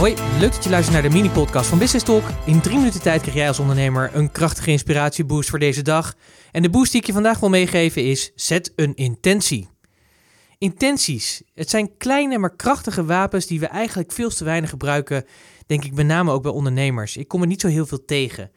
Hoi, leuk dat je luistert naar de mini-podcast van Business Talk. In drie minuten tijd krijg jij als ondernemer een krachtige inspiratieboost voor deze dag. En de boost die ik je vandaag wil meegeven is: zet een intentie. Intenties. Het zijn kleine maar krachtige wapens die we eigenlijk veel te weinig gebruiken, denk ik met name ook bij ondernemers. Ik kom er niet zo heel veel tegen.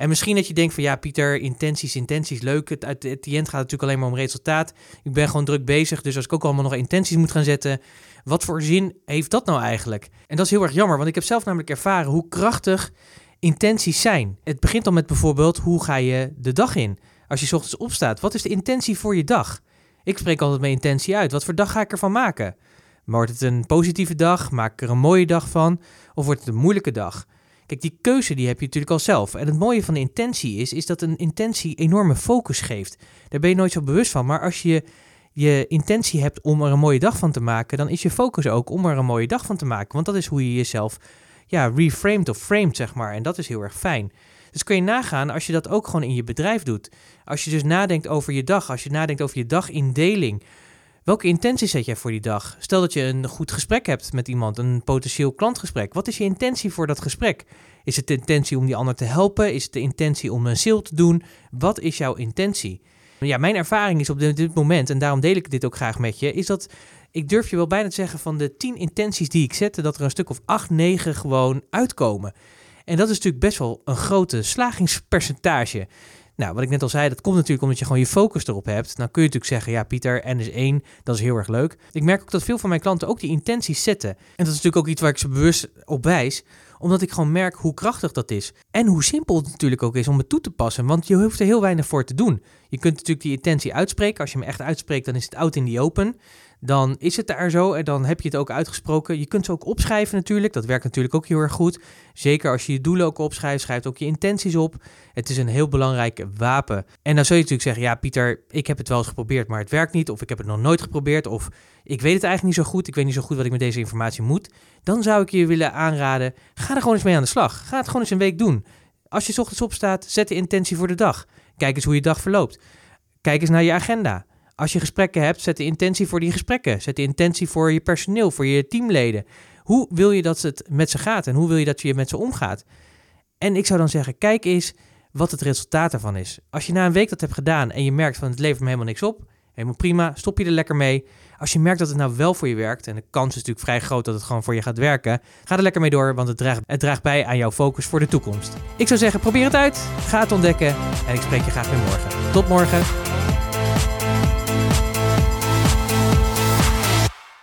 En misschien dat je denkt van ja, Pieter, intenties, intenties, leuk. Het, uit het gaat natuurlijk alleen maar om resultaat. Ik ben gewoon druk bezig, dus als ik ook allemaal nog intenties moet gaan zetten, wat voor zin heeft dat nou eigenlijk? En dat is heel erg jammer, want ik heb zelf namelijk ervaren hoe krachtig intenties zijn. Het begint dan met bijvoorbeeld hoe ga je de dag in? Als je s ochtends opstaat, wat is de intentie voor je dag? Ik spreek altijd mijn intentie uit. Wat voor dag ga ik ervan maken? wordt het een positieve dag? Maak ik er een mooie dag van? Of wordt het een moeilijke dag? Kijk, die keuze die heb je natuurlijk al zelf. En het mooie van de intentie is, is dat een intentie enorme focus geeft. Daar ben je nooit zo bewust van. Maar als je je intentie hebt om er een mooie dag van te maken, dan is je focus ook om er een mooie dag van te maken. Want dat is hoe je jezelf ja, reframed of framed, zeg maar. En dat is heel erg fijn. Dus kun je nagaan als je dat ook gewoon in je bedrijf doet. Als je dus nadenkt over je dag, als je nadenkt over je dagindeling. Welke intentie zet jij voor die dag? Stel dat je een goed gesprek hebt met iemand, een potentieel klantgesprek. Wat is je intentie voor dat gesprek? Is het de intentie om die ander te helpen? Is het de intentie om een sale te doen? Wat is jouw intentie? Ja, mijn ervaring is op dit moment, en daarom deel ik dit ook graag met je, is dat ik durf je wel bijna te zeggen van de 10 intenties die ik zette, dat er een stuk of 8, 9 gewoon uitkomen. En dat is natuurlijk best wel een grote slagingspercentage. Nou, wat ik net al zei, dat komt natuurlijk omdat je gewoon je focus erop hebt. Dan kun je natuurlijk zeggen, ja Pieter, N is één, dat is heel erg leuk. Ik merk ook dat veel van mijn klanten ook die intenties zetten. En dat is natuurlijk ook iets waar ik ze bewust op wijs omdat ik gewoon merk hoe krachtig dat is. En hoe simpel het natuurlijk ook is om het toe te passen. Want je hoeft er heel weinig voor te doen. Je kunt natuurlijk die intentie uitspreken. Als je hem echt uitspreekt, dan is het out in the open dan is het daar zo en dan heb je het ook uitgesproken. Je kunt ze ook opschrijven natuurlijk, dat werkt natuurlijk ook heel erg goed. Zeker als je je doelen ook opschrijft, schrijf ook je intenties op. Het is een heel belangrijk wapen. En dan zul je natuurlijk zeggen, ja Pieter, ik heb het wel eens geprobeerd, maar het werkt niet. Of ik heb het nog nooit geprobeerd, of ik weet het eigenlijk niet zo goed. Ik weet niet zo goed wat ik met deze informatie moet. Dan zou ik je willen aanraden, ga er gewoon eens mee aan de slag. Ga het gewoon eens een week doen. Als je s ochtends opstaat, zet de intentie voor de dag. Kijk eens hoe je dag verloopt. Kijk eens naar je agenda. Als je gesprekken hebt, zet de intentie voor die gesprekken. Zet de intentie voor je personeel, voor je teamleden. Hoe wil je dat het met ze gaat en hoe wil je dat je met ze omgaat? En ik zou dan zeggen, kijk eens wat het resultaat ervan is. Als je na een week dat hebt gedaan en je merkt van het levert me helemaal niks op, helemaal prima, stop je er lekker mee. Als je merkt dat het nou wel voor je werkt, en de kans is natuurlijk vrij groot dat het gewoon voor je gaat werken, ga er lekker mee door, want het draagt, het draagt bij aan jouw focus voor de toekomst. Ik zou zeggen, probeer het uit, ga het ontdekken en ik spreek je graag weer morgen. Tot morgen.